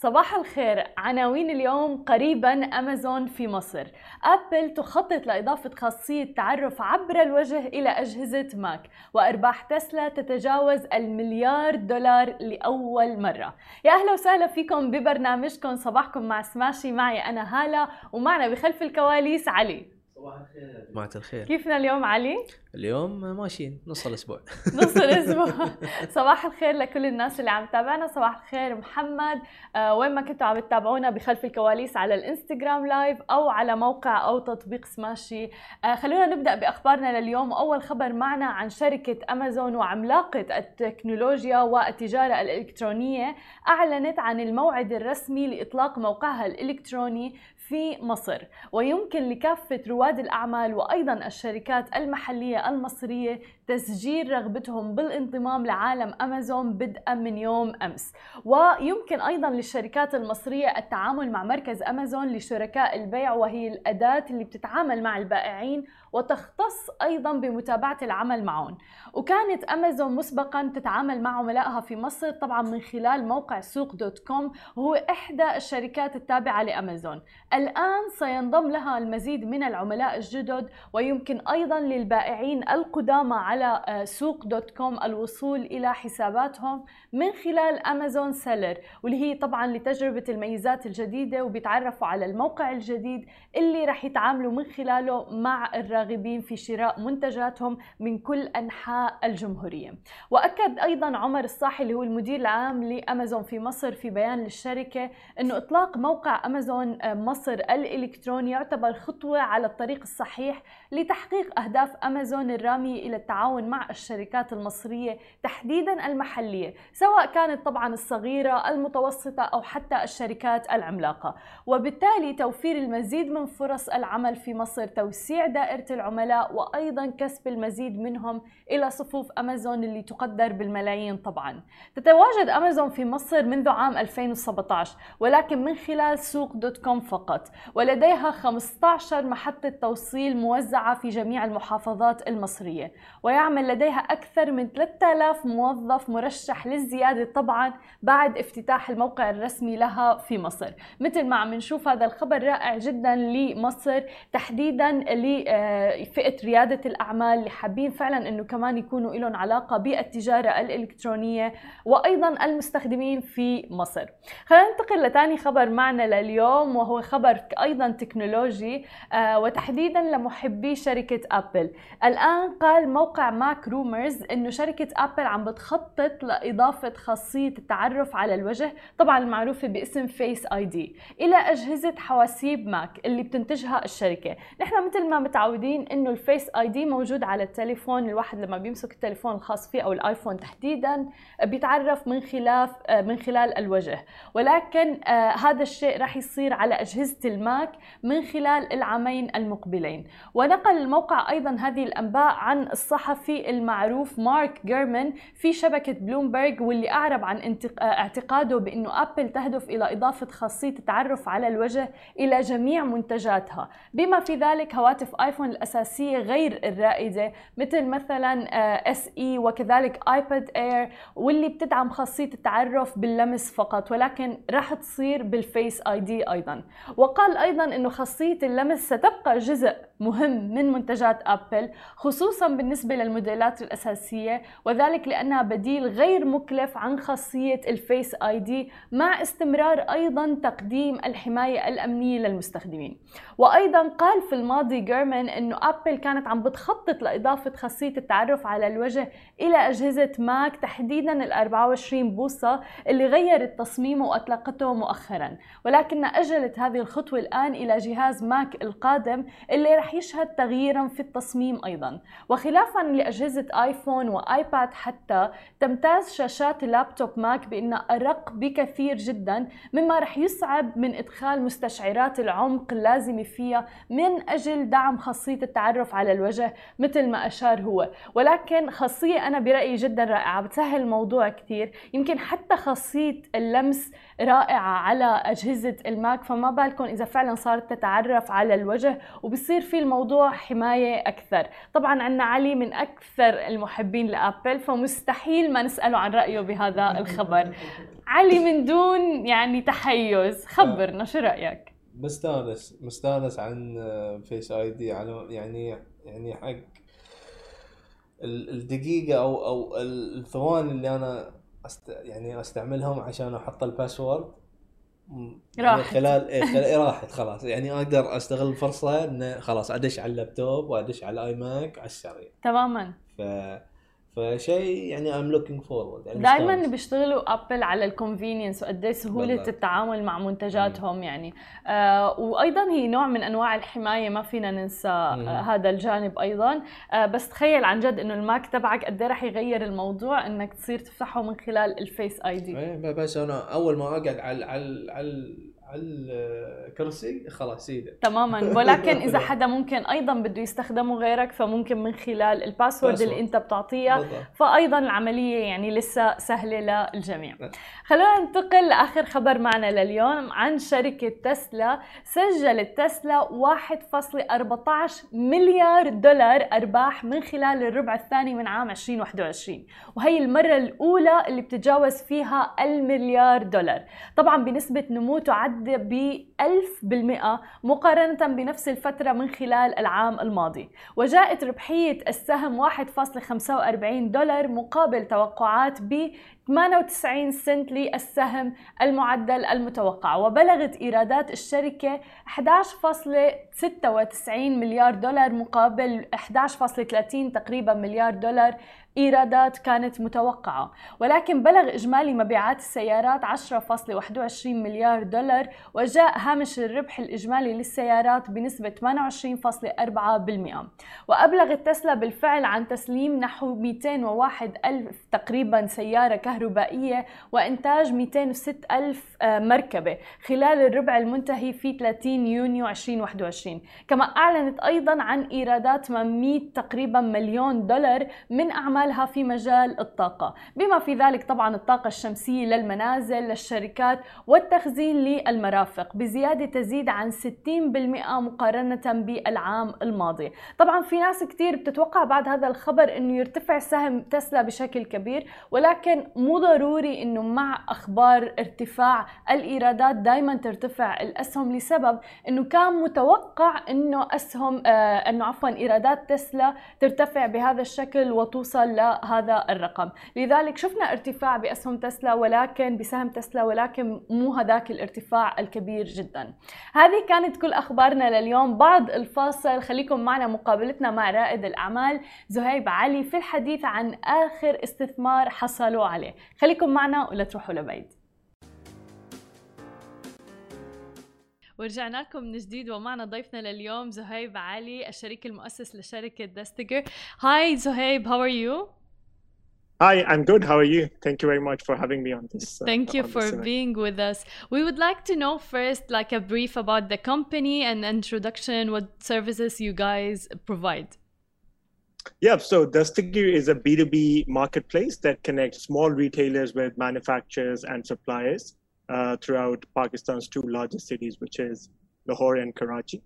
صباح الخير عناوين اليوم قريبا أمازون في مصر. أبل تخطط لإضافة خاصية تعرف عبر الوجه إلى أجهزة ماك وأرباح تسلا تتجاوز المليار دولار لأول مرة. يا أهلا وسهلا فيكم ببرنامجكم. صباحكم مع سماشي. معي أنا هالة ومعنا بخلف الكواليس علي. صباح الخير. جماعة الخير. كيفنا اليوم علي؟ اليوم ماشيين نص الأسبوع. نص الأسبوع. صباح الخير لكل الناس اللي عم تتابعنا. صباح الخير محمد. آه وين ما كنتوا عم تتابعونا بخلف الكواليس على الإنستغرام لايف أو على موقع أو تطبيق سماشي آه خلونا نبدأ بأخبارنا لليوم. أول خبر معنا عن شركة أمازون وعملاقة التكنولوجيا والتجارة الإلكترونية. أعلنت عن الموعد الرسمي لإطلاق موقعها الإلكتروني في مصر. ويمكن لكافة رواد الأعمال وأيضا الشركات المحلية المصرية تسجيل رغبتهم بالانضمام لعالم أمازون بدءا من يوم أمس. ويمكن أيضا للشركات المصرية التعامل مع مركز أمازون لشركاء البيع وهي الأداة اللي بتتعامل مع البائعين وتختص أيضا بمتابعة العمل معهم وكانت أمازون مسبقا تتعامل مع عملائها في مصر طبعا من خلال موقع سوق دوت كوم وهو إحدى الشركات التابعة لأمازون. الآن سينضم لها المزيد من العملاء الجدد ويمكن أيضا للبائعين القدامى على سوق دوت كوم الوصول إلى حساباتهم من خلال أمازون سيلر واللي هي طبعا لتجربة الميزات الجديدة وبيتعرفوا على الموقع الجديد اللي رح يتعاملوا من خلاله مع الراغبين في شراء منتجاتهم من كل أنحاء الجمهورية. وأكد أيضا عمر الصاحي اللي هو المدير العام لأمازون في مصر في بيان للشركة أنه إطلاق موقع أمازون مصر الإلكتروني يعتبر خطوة على الطريق الصحيح لتحقيق أهداف أمازون الرامية إلى التعاون مع الشركات المصرية تحديدا المحلية سواء كانت طبعا الصغيرة المتوسطة أو حتى الشركات العملاقة. وبالتالي توفير المزيد من فرص العمل في مصر توسيع دائرة العملاء وأيضا كسب المزيد منهم إلى صفوف أمازون اللي تقدر بالملايين طبعا. تتواجد أمازون في مصر منذ عام 2017 ولكن من خلال سوق دوت كوم فقط ولديها 15 محطة توصيل موزعة في جميع المحافظات المصرية ويعمل لديها أكثر من 3000 موظف مرشح للزيادة طبعا بعد افتتاح الموقع الرسمي لها في مصر. مثل ما عم نشوف هذا الخبر رائع جدا لمصر تحديدا لفئة ريادة الأعمال اللي حابين فعلا أنه كمان يكونوا لهم علاقة بالتجارة الإلكترونية وأيضا المستخدمين في مصر. خلينا ننتقل لثاني خبر معنا لليوم وهو خبر أيضا تكنولوجي آه وتحديدا لمحبي شركة أبل. الآن قال موقع ماك رومرز إنه شركة أبل عم بتخطط لإضافة خاصية التعرف على الوجه طبعا المعروفة باسم فيس اي دي إلى أجهزة حواسيب ماك اللي بتنتجها الشركة. نحن مثل ما متعودين إنه الفيس اي دي موجود على التليفون. الواحد لما بيمسك التليفون الخاص فيه أو الآيفون تحديدا بيتعرف من خلاف من خلال الوجه. ولكن آه هذا الشيء راح يصير على أجهزة الماك من خلال العامين المقبلين. ونقل الموقع أيضا هذه الأنباء عن الصحفي المعروف مارك جيرمان في شبكة بلومبرج واللي أعرب عن اعتقاده بأنه أبل تهدف إلى إضافة خاصية التعرف على الوجه إلى جميع منتجاتها. بما في ذلك هواتف آيفون الأساسية غير الرائدة مثل مثلا اس اي وكذلك ايباد اير واللي بتدعم خاصية التعرف باللمس فقط ولكن راح تصير بالفيس آي دي أيضا. وقال أيضا أنه خاصية اللمس ستبقى جزء مهم من منتجات أبل خصوصا بالنسبة للموديلات الأساسية وذلك لأنها بديل غير مكلف عن خاصية الفيس آي دي مع استمرار أيضا تقديم الحماية الأمنية للمستخدمين. وأيضا قال في الماضي جيرمان أنه أبل كانت عم بتخطط لإضافة خاصية التعرف على الوجه إلى أجهزة ماك تحديدا ال 24 بوصة اللي غيرت تصميمه وأطلقته مؤخرا. ولكن أجلت هذه الخطوة الآن إلى جهاز ماك القادم اللي رح يشهد تغييرا في التصميم أيضا. وخلافا لأجهزة آيفون وآيباد حتى تمتاز شاشات اللابتوب ماك بأنها أرق بكثير جدا مما رح يصعب من إدخال مستشعرات العمق اللازمة فيها من أجل دعم خاصية التعرف على الوجه مثل ما أشار هو. ولكن خاصية أنا برأيي جدا رائعة بتسهل الموضوع كثير يمكن حتى خاصية اللمس رائعة على أجهزة الماك فما بالكم إذا فعلا صارت تتعرف على الوجه وبصير في الموضوع حماية أكثر. طبعا عندنا علي من أكثر المحبين لأبل فمستحيل ما نسأله عن رأيه بهذا الخبر. علي من دون يعني تحيز. خبرنا شو رأيك؟ مستانس مستانس عن فيس اي دي على يعني يعني حق ال- الدقيقة أو أو الثواني اللي أنا أست يعني أستعملهم عشان أحط الباسورد راحت. خلال إيه خلال إيه راحت خلاص. يعني أقدر أستغل الفرصة انه خلاص أدش على اللابتوب وأدش على الاي ماك على السريع. تماما. ف فشيء يعني I'm looking forward يعني دائما. بيشتغلوا ابل على الكونفينينس وقد إيه سهولة بالضبط. التعامل مع منتجاتهم يعني آه وأيضا هي نوع من أنواع الحماية ما فينا ننسى آه مم. هذا الجانب أيضا آه بس تخيل عن جد إنه الماك تبعك قد إيه رح يغير الموضوع إنك تصير تفتحه من خلال الفيس آي دي إيه بس أنا أول ما أقعد على على على على الكرسي؟ خلاص سيدة. تماما. ولكن إذا حدا ممكن أيضا بده يستخدمه غيرك فممكن من خلال الباسورد اللي. أنت بتعطيها. فايضا العملية يعني لسه سهلة للجميع. نعم. خلونا ننتقل لآخر خبر معنا لليوم عن شركة تسلا. سجلت تسلا 1.14 مليار دولار أرباح من خلال الربع الثاني من عام 2021 وهي المرة الأولى اللي بتتجاوز فيها المليار دولار. طبعا بنسبة نمو تعد ب 1000% مقارنة بنفس الفترة من خلال العام الماضي. وجاءت ربحية السهم 1.45 دولار مقابل توقعات ب 98 سنت للسهم المعدل المتوقع وبلغت إيرادات الشركة 11.96 مليار دولار مقابل 11.30 تقريبا مليار دولار إيرادات كانت متوقعة. ولكن بلغ إجمالي مبيعات السيارات 10.21 مليار دولار وجاء هامش الربح الإجمالي للسيارات بنسبة 28.4% وأبلغت تسلا بالفعل عن تسليم نحو 201 ألف تقريبا سيارة كهربائية وإنتاج 206 ألف آه، مركبة خلال الربع المنتهي في 30 يونيو 2021 كما أعلنت أيضا عن إيرادات 800 تقريبا مليون دولار من أعمالها في مجال الطاقة. بما في ذلك طبعا الطاقة الشمسية للمنازل للشركات والتخزين للمرافق بزيادة تزيد عن 60% مقارنة بالعام الماضي. طبعا في ناس كثير بتتوقع بعد هذا الخبر إنه يرتفع سهم تسلا بشكل كبير ولكن مو ضروري إنه مع أخبار ارتفاع الإيرادات دائما ترتفع الأسهم لسبب إنه كان متوقع إنه أسهم آه إنه عفوا إيرادات تسلا ترتفع بهذا الشكل وتوصل لهذا الرقم. لذلك شفنا ارتفاع بأسهم تسلا ولكن بسهم تسلا ولكن مو هذاك الارتفاع الكبير جدا. هذه كانت كل أخبارنا لليوم. بعد الفاصل خليكم معنا مقابلتنا مع رائد الأعمال زهيب علي في الحديث عن آخر استثمار حصلوا عليه. خليكم معنا ولا تروحوا لبعيد ورجعنا لكم من جديد ومعنا ضيفنا لليوم زهيب علي الشريك المؤسس لشركة دستجر هاي زهيب how are you? Hi, I'm good. How are you? Thank you very much for having me on this. uh, Thank you for event. being with us. We would like to know first like a brief about the company and introduction, what services you guys provide. Yeah, so Dastgyr is a B2B marketplace that connects small retailers with manufacturers and suppliers uh, throughout Pakistan's two largest cities, which is Lahore and Karachi.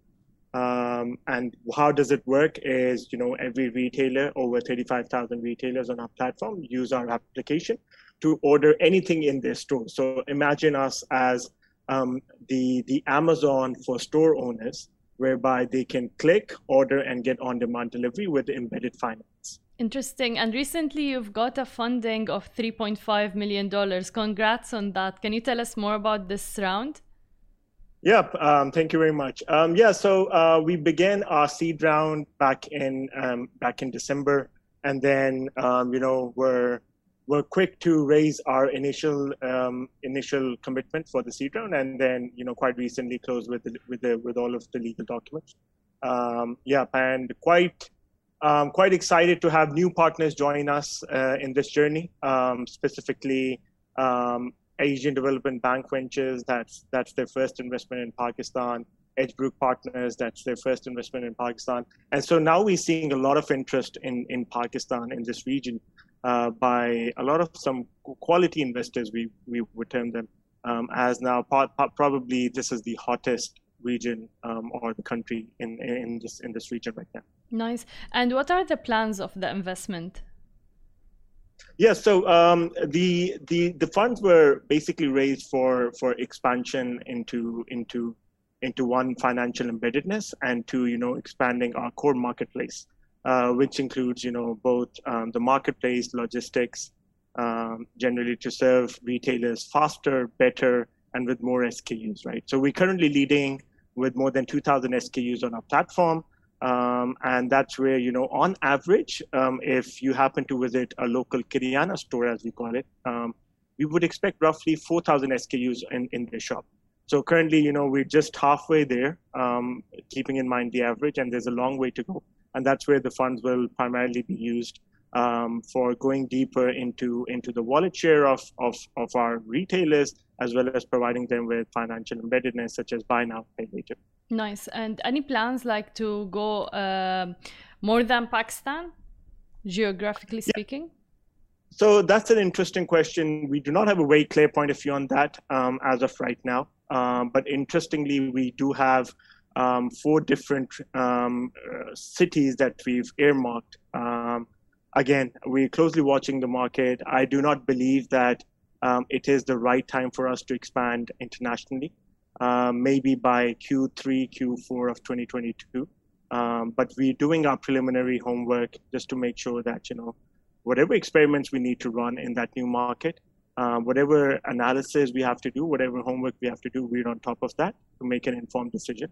Um, and how does it work is, you know, every retailer, over 35,000 retailers on our platform, use our application to order anything in their store. So imagine us as um, the, the Amazon for store owners, whereby they can click, order, and get on demand delivery with embedded finance. Interesting. And recently you've got a funding of $3.5 million. Congrats on that. Can you tell us more about this round? Yep. Um, thank you very much. Um, yeah. So uh, we began our seed round back in um, back in December, and then um, you know we're we're quick to raise our initial um, initial commitment for the seed round, and then you know quite recently closed with the, with the with all of the legal documents. Um, yeah, and quite um, quite excited to have new partners join us uh, in this journey, um, specifically um, Asian Development Bank Ventures. That's that's their first investment in Pakistan. Edgebrook Partners. That's their first investment in Pakistan. And so now we're seeing a lot of interest in, in Pakistan, in this region, uh, by a lot of some quality investors, we, we would term them, um, as now probably this is the hottest region um, or the country in, in, this, in this region right now. Nice. And what are the plans of the investment? Yeah, so um, the the the funds were basically raised for for expansion into into into one financial embeddedness and to you know expanding our core marketplace, which includes you know both um, the marketplace logistics, um, generally to serve retailers faster, better, and with more SKUs. Right. So we're currently leading with more than 2,000 SKUs on our platform. Um, and that's where, you know, on average, um, if you happen to visit a local Kiriana store, as we call it, um, we would expect roughly 4,000 SKUs in, in the shop. So currently, you know, we're just halfway there, um, keeping in mind the average, and there's a long way to go. And that's where the funds will primarily be used um, for going deeper into into the wallet share of, of, of our retailers, as well as providing them with financial embeddedness, such as buy now, pay later. Nice. And any plans like to go uh, more than Pakistan, geographically speaking? So that's an interesting question. We do not have a very clear point of view on that um, as of right now. Um, but interestingly, we do have um, four different um, uh, cities that we've earmarked. Um, again, we're closely watching the market. I do not believe that um, it is the right time for us to expand internationally. Um, maybe by Q3, Q4 of 2022. Um, but we're doing our preliminary homework just to make sure that, you know, whatever experiments we need to run in that new market, uh, whatever analysis we have to do, whatever homework we have to do, we're on top of that to make an informed decision.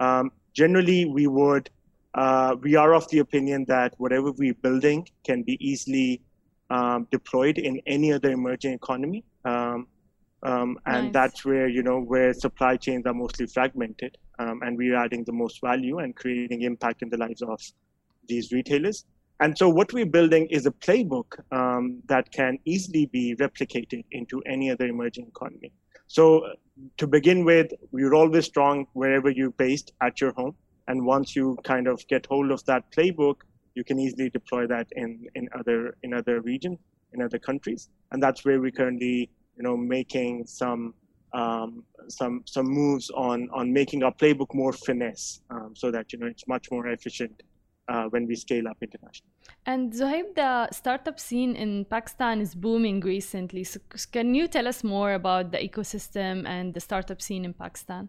Um, generally, we would, uh, we are of the opinion that whatever we're building can be easily um, deployed in any other emerging economy. Um, um, and nice. that's where you know where supply chains are mostly fragmented um, and we're adding the most value and creating impact in the lives of these retailers and so what we're building is a playbook um, that can easily be replicated into any other emerging economy so to begin with you're always strong wherever you're based at your home. And once you kind of get hold of that playbook you can easily deploy that in, in other in other regions in other countries. And that's where we're currently you know, making some um, some some moves on on making our playbook more finesse, um, so that you know it's much more efficient uh, when we scale up internationally. And Zohaib, the startup scene in Pakistan is booming recently. So can you tell us more about the ecosystem and the startup scene in Pakistan?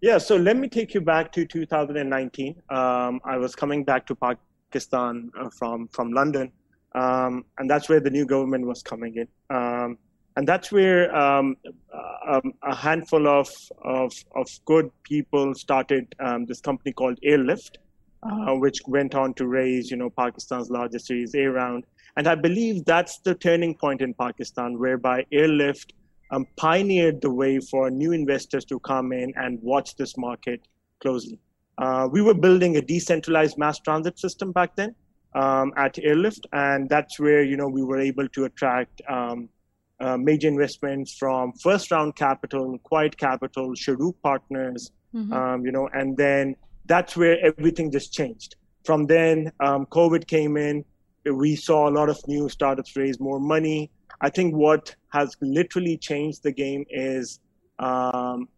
Yeah, so let me take you back to 2019. Um, I was coming back to Pakistan uh, from from London, um, and that's where the new government was coming in. Um, and that's where um, uh, um, a handful of, of, of good people started um, this company called Airlift, uh, which went on to raise, you know, Pakistan's largest Series A round. And I believe that's the turning point in Pakistan, whereby Airlift um, pioneered the way for new investors to come in and watch this market closely. Uh, we were building a decentralized mass transit system back then um, at Airlift, and that's where you know we were able to attract um, uh, major investments from first round capital, Quiet Capital, Shorooq Partners, mm-hmm. um, you know, and then that's where everything just changed. From then, um, COVID came in. We saw a lot of new startups raise more money. I think what has literally changed the game is um,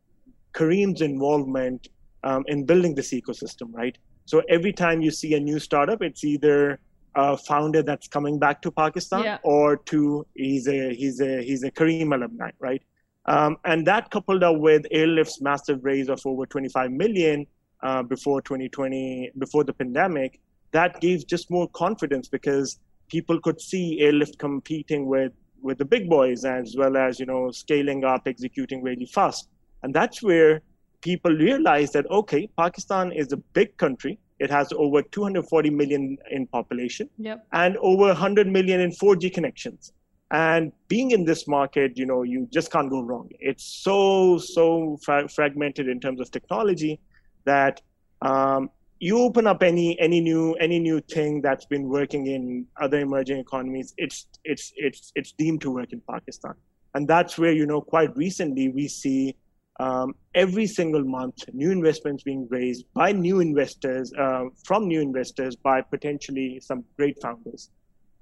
Careem's involvement um, in building this ecosystem, right? So every time you see a new startup, it's either a founder that's coming back to Pakistan, yeah. or to he's a he's a he's a Careem alumni, right? Um, and that coupled up with Airlift's massive raise of over 25 million uh, before 2020, before the pandemic, that gave just more confidence because people could see Airlift competing with with the big boys as well as you know scaling up, executing really fast, and that's where people realized that okay, Pakistan is a big country it has over 240 million in population yep. and over 100 million in 4G connections. And being in this market, you know, you just can't go wrong. It's so so fra- fragmented in terms of technology that um, you open up any any new any new thing that's been working in other emerging economies. It's it's it's it's deemed to work in Pakistan, and that's where you know quite recently we see um, every single month, new investments being raised by new investors, uh, from new investors, by potentially some great founders.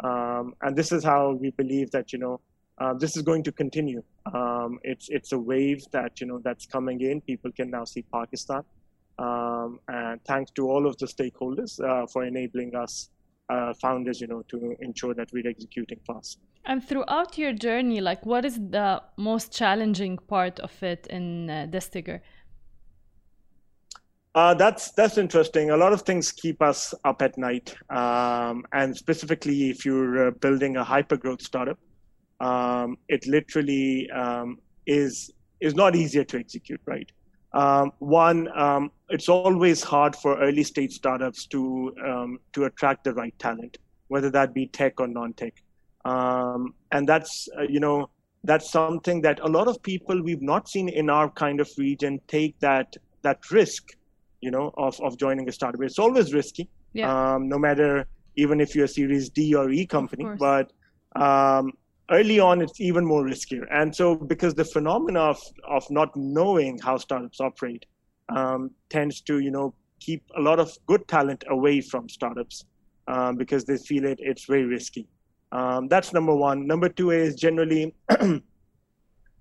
Um, and this is how we believe that you know uh, this is going to continue. Um, it's it's a wave that you know that's coming in. People can now see Pakistan, um, and thanks to all of the stakeholders uh, for enabling us uh, founders, you know, to ensure that we're executing fast. And throughout your journey, like, what is the most challenging part of it in uh, Dastgyr? Uh, that's that's interesting. A lot of things keep us up at night, um, and specifically if you're uh, building a hyper growth startup, um, it literally um, is is not easier to execute. Right. Um, one, um, it's always hard for early stage startups to um, to attract the right talent, whether that be tech or non-tech, and that's uh, you know that's something that a lot of people we've not seen in our kind of region take that that risk you know, of, of joining a startup. It's always risky, yeah. um, no matter even if you're a Series D or E company. But um, early on, it's even more riskier. And so, because the phenomena of, of not knowing how startups operate um, tends to, you know, keep a lot of good talent away from startups um, because they feel it it's very risky. Um, that's number one. Number two is generally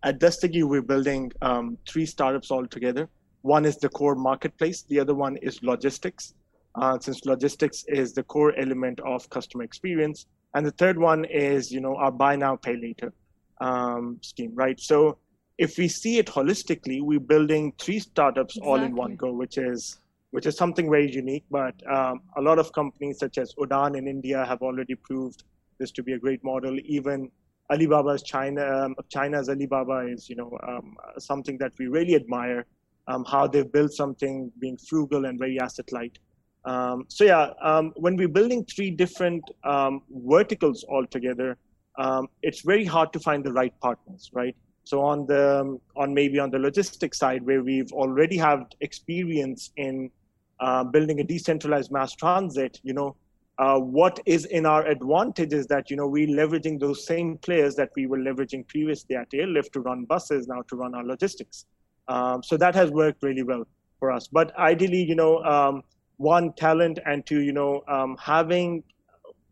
at Dastgyr, we're building um, three startups all together. One is the core marketplace. The other one is logistics, uh, since logistics is the core element of customer experience. And the third one is, you know, our buy now, pay later um, scheme, right? So if we see it holistically, we're building three startups exactly. all in one go, which is which is something very unique. But um, a lot of companies such as Udaan in India have already proved this to be a great model. Even Alibaba's China, um, China's Alibaba is, you know, um, something that we really admire um, how they've built something being frugal and very asset light. Um, so yeah, um, when we're building three different um, verticals all together, um, it's very hard to find the right partners, right? So on the on maybe on the logistics side, where we've already have experience in uh, building a decentralized mass transit, you know, uh, what is in our advantage is that you know we're leveraging those same players that we were leveraging previously at Airlift to run buses now to run our logistics. Um, so that has worked really well for us. But ideally, you know, um, one talent and to you know, um, having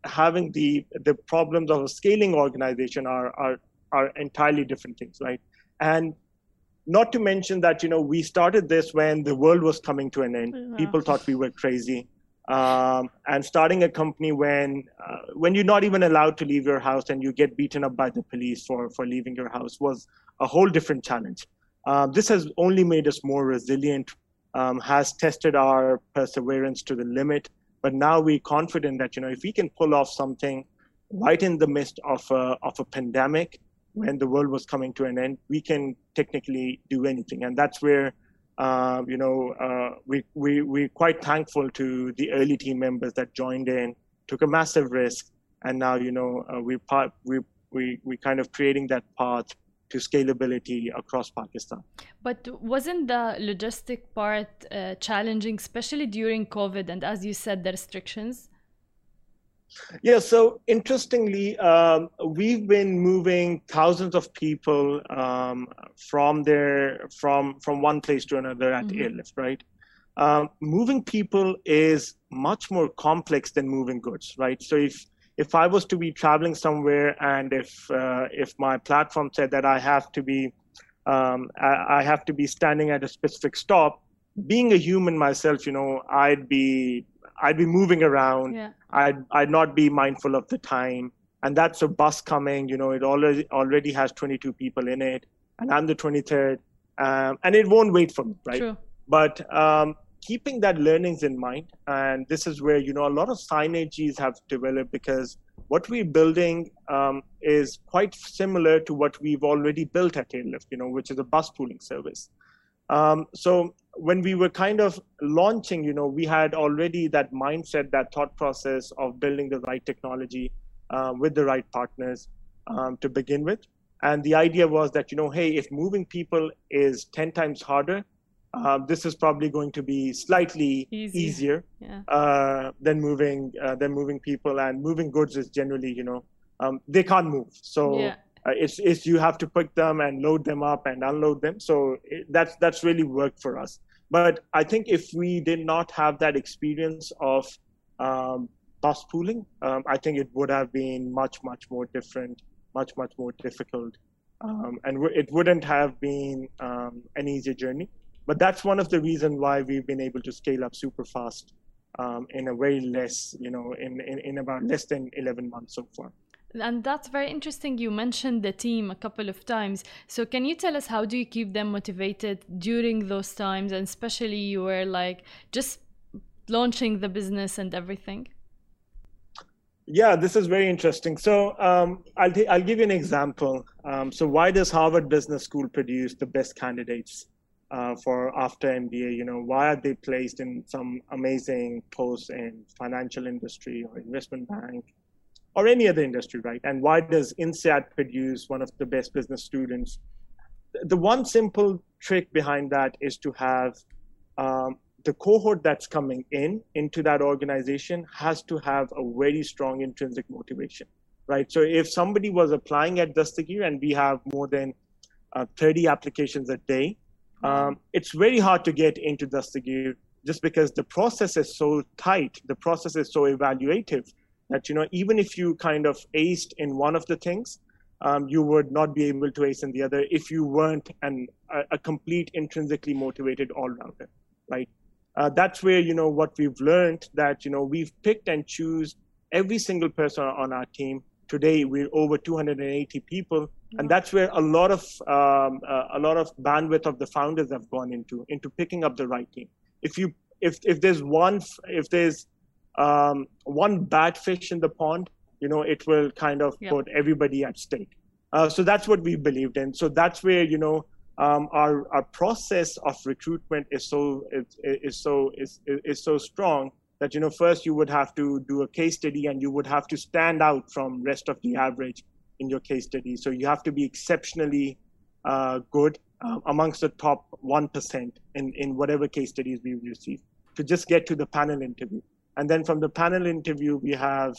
having the the problems of a scaling organization are are are entirely different things, right? And not to mention that you know we started this when the world was coming to an end. Mm-hmm. People thought we were crazy. Um, and starting a company when uh, when you're not even allowed to leave your house and you get beaten up by the police for for leaving your house was a whole different challenge. Uh, this has only made us more resilient, um, has tested our perseverance to the limit. But now we're confident that you know if we can pull off something right in the midst of a, of a pandemic, when the world was coming to an end, we can technically do anything, and that's where. Uh, you know, uh, we, we, we're quite thankful to the early team members that joined in, took a massive risk, and now, you know, uh, we, we, we, we kind of creating that path to scalability across Pakistan. But wasn't the logistic part uh, challenging, especially during COVID and as you said, the restrictions? Yeah, so interestingly, um, we've been moving thousands of people um, from there from from one place to another at mm-hmm. Airlift, right? Um, moving people is much more complex than moving goods, right? So if if I was to be traveling somewhere and if uh, if my platform said that I have to be um, I, I, have to be standing at a specific stop, being a human myself, you know, I'd be I'd be moving around. Yeah. I'd I'd not be mindful of the time. And that's a bus coming, you know, it already already has 22 people in it, and I'm the 23rd, um, and it won't wait for me, right? True. But um, keeping that learnings in mind and this is where you know a lot of synergies have developed because what we're building um, is quite similar to what we've already built at Airlift, you know, which is a bus pooling service. Um, so when we were kind of launching, you know, we had already that mindset, that thought process of building the right technology uh, with the right partners um, to begin with. And the idea was that, you know, hey, if moving people is 10 times harder, um, this is probably going to be slightly Easy. easier yeah. uh, than moving uh, than moving people and moving goods is generally you know um, they can't move so yeah. uh, it's it's you have to pick them and load them up and unload them. So it, that's that's really worked for us. But I think if we did not have that experience of um, bus pooling, um, I think it would have been much much more different, much much more difficult, um, and w- it wouldn't have been um, an easier journey. But that's one of the reasons why we've been able to scale up super fast um, in a very less, you know, in, in, in about less than 11 months so far. And that's very interesting. You mentioned the team a couple of times. So, can you tell us how do you keep them motivated during those times? And especially you were like just launching the business and everything. Yeah, this is very interesting. So um, I'll, I'll give you an example. Um, so why does Harvard Business School produce the best candidates uh, for after MBA? You know, why are they placed in some amazing posts in financial industry or investment bank or any other industry, right? And why does INSEAD produce one of the best business students? The one simple trick behind that is to have um, the cohort that's coming in into that organization has to have a very strong intrinsic motivation right so if somebody was applying at Dastgyr and we have more than uh, 30 applications a day um, it's very hard to get into Dastgyr just because the process is so tight. The process is so evaluative that you know even if you kind of aced in one of the things um, you would not be able to ace in the other if you weren't an, a, a complete intrinsically motivated all-rounder right? Uh, that's where you know what we've learned that you know we've picked and choose every single person on our team. Today we're over 280 people and that's where a lot of um, uh, a lot of bandwidth of the founders have gone into into picking up the right team. If you if if there's one if there's um, one bad fish in the pond you know it will kind of Yep. put everybody at stake. Uh, so that's what we believed in. So that's where you know um, our our process of recruitment is so is, is so is is so strong that you know first you would have to do a case study and you would have to stand out from rest of the average in your case study. So you have to be exceptionally uh, good um, amongst the top 1% in, in whatever case studies we receive to just get to the panel interview. And then from the panel interview we have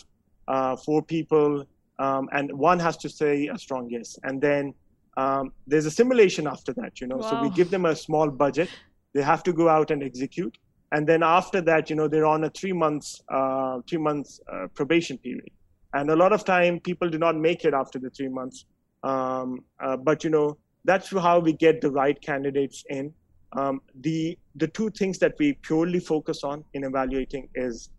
uh, four people um, and one has to say a strong yes. And then um, there's a simulation after that you know. So we give them a small budget. They have to go out and execute. And then after that you know they're on a three months uh, three months uh, probation period and a lot of time people do not make it after the three months. Um, uh, but you know that's how we get the right candidates in. Um, the the two things that we purely focus on in evaluating is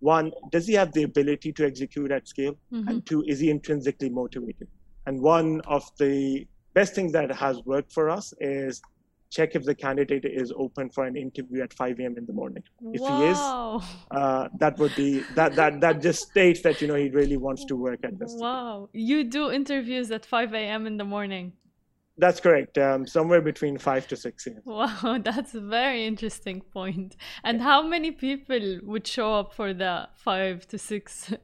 one does he have the ability to execute at scale? Mhm. and two is he intrinsically motivated? And one of the best things that has worked for us is check if the candidate is open for an interview at 5 a.m in the morning if he is uh, that would be that that that just states that you know he really wants to work at this Wow. You do interviews at 5 a.m. in the morning. that's correct um, somewhere between 5 to 6 a.m Wow, that's a very interesting point. And how many people would show up for the 5 to 6?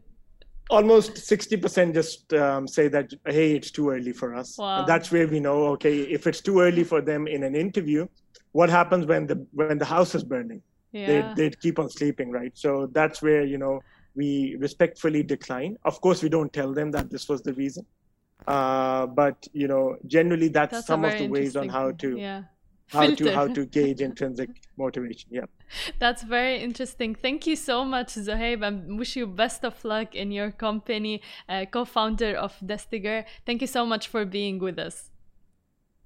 Almost 60% just um, say that hey it's too early for us Wow. and that's where we know okay if it's too early for them in an interview what happens when the when the house is burning Yeah. they they'd keep on sleeping right so that's where you know we respectfully decline of course we don't tell them that this was the reason uh, but you know generally that's, That's some of the ways on how to yeah how filter. to how to gauge intrinsic motivation yeah that's very interesting thank you so much zohaib and wish you best of luck in your company uh, co-founder of Dastgyr thank you so much for being with us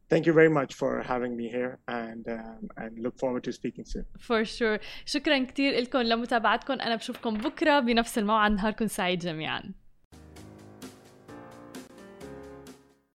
Thank you very much for having me here and um, and look forward to speaking soon. For sure. شكرا كثير لكم لمتابعتكم انا بشوفكم بكره بنفس الموعد نهاركم سعيد جميعا.